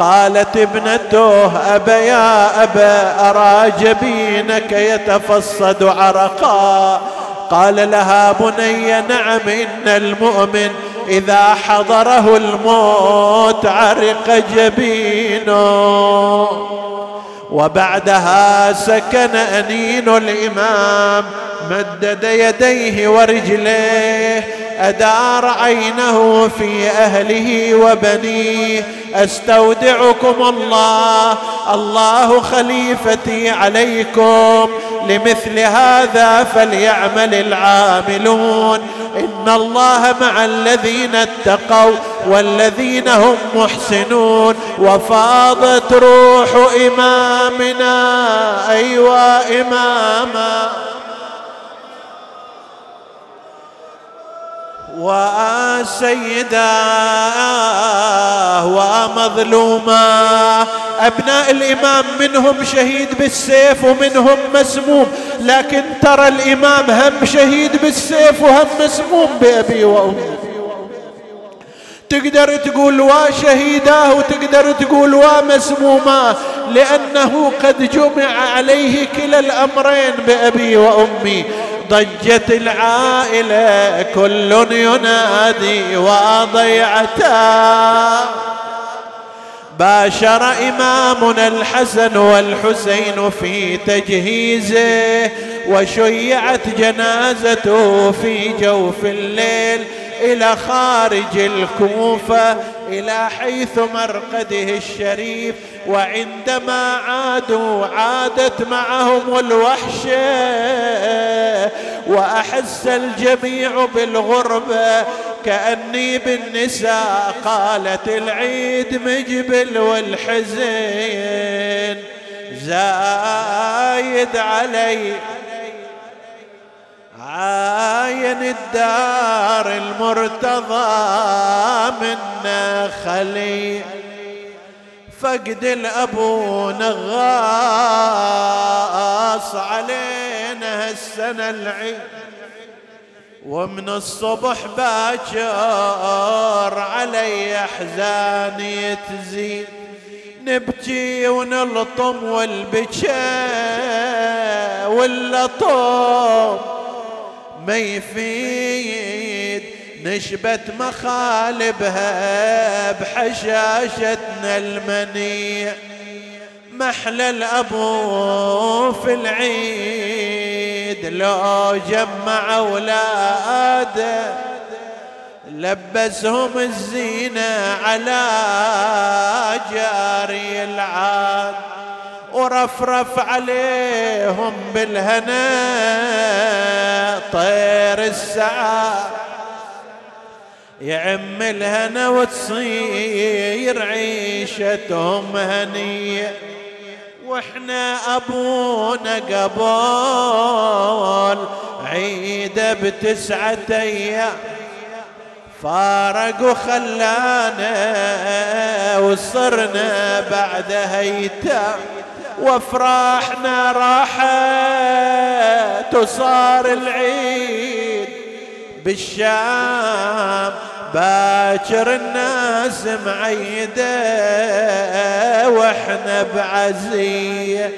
قالت ابنته أبا يا أبا أرى جبينك يتفصد عرقا؟ قال لها بني نعم إن المؤمن إذا حضره الموت عرق جبينه. وبعدها سكن أنين الإمام مدد يديه ورجليه أدار عينه في أهله وبنيه. أستودعكم الله الله خليفتي عليكم. لمثل هذا فليعمل العاملون. إن الله مع الذين اتقوا والذين هم محسنون. وفاضت روح إمامنا أيوا إماما. وسيدا ومظلوما. أبناء الإمام منهم شهيد بالسيف ومنهم مسموم لكن ترى الإمام هم شهيد بالسيف وهم مسموم بأبي وأمي. تقدر تقول وشهيداه وتقدر تقول ومسموماه لأنه قد جمع عليه كلا الأمرين بأبي وأمي. ضجت العائلة كل ينادي وضيعتا باشر إمامنا الحسن والحسين في تجهيزه وشيعت جنازته في جوف الليل إلى خارج الكوفة. إلى حيث مرقده الشريف وعندما عادوا عادت معهم الوحشة وأحس الجميع بالغربة كأني بالنساء قالت العيد مجبل والحزين زايد علي. عاين الدار المرتضى منا خلي. فقد الأبو نغاص علينا هالسنة العيد. ومن الصبح باكر علي احزاني تزيد نبكي ونلطم والبكاء واللطم ما يفيد. نشبت مخالبها بحشاشتنا المنيع. محلى الأبو في العيد. لو جمع أولاده لبسهم الزينة على جاري العاد. ورفرف عليهم بالهنا طير السعاد يعم الهنا وتصير عيشتهم هنية. وإحنا أبونا قبل عيده بتسعة أيام. فارق وخلانا وصرنا بعد هيتام. وافراحنا راحت وصار العيد بالشام. باكر الناس معيدة وإحنا بعزية.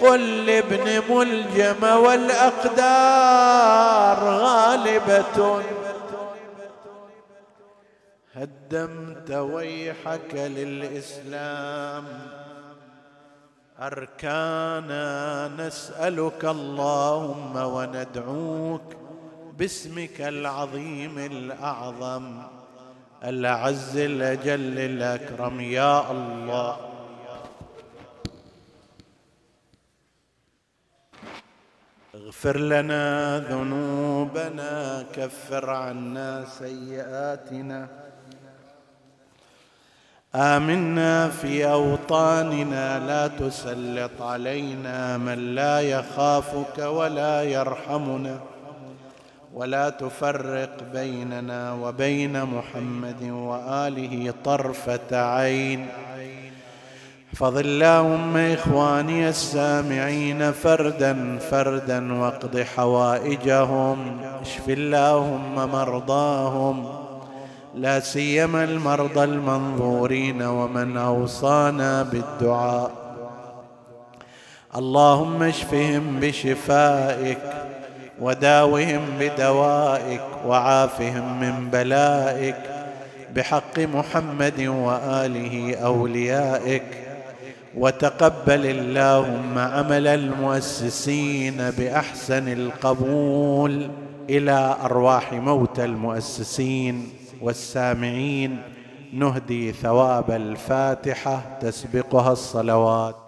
قل لابن ملجمة والأقدار غالبة. هدمت ويحك للإسلام. أركانا نسألك اللهم وندعوك باسمك العظيم الأعظم الأعز الأجل الأكرم يا الله. اغفر لنا ذنوبنا كفر عنا سيئاتنا آمنا في أوطاننا لا تسلط علينا من لا يخافك ولا يرحمنا. ولا تفرق بيننا وبين محمد وآله طرفة عين. احفظ اللهم إخواني السامعين فردا فردا واقض حوائجهم اشف اللهم مرضاهم. لا سيما المرضى المنظورين ومن أوصانا بالدعاء. اللهم اشفهم بشفائك وداوهم بدوائك وعافهم من بلائك بحق محمد وآله أوليائك. وتقبل اللهم عمل المؤسسين بأحسن القبول إلى أرواح موتى المؤسسين. والسامعين نهدي ثواب الفاتحة تسبقها الصلوات.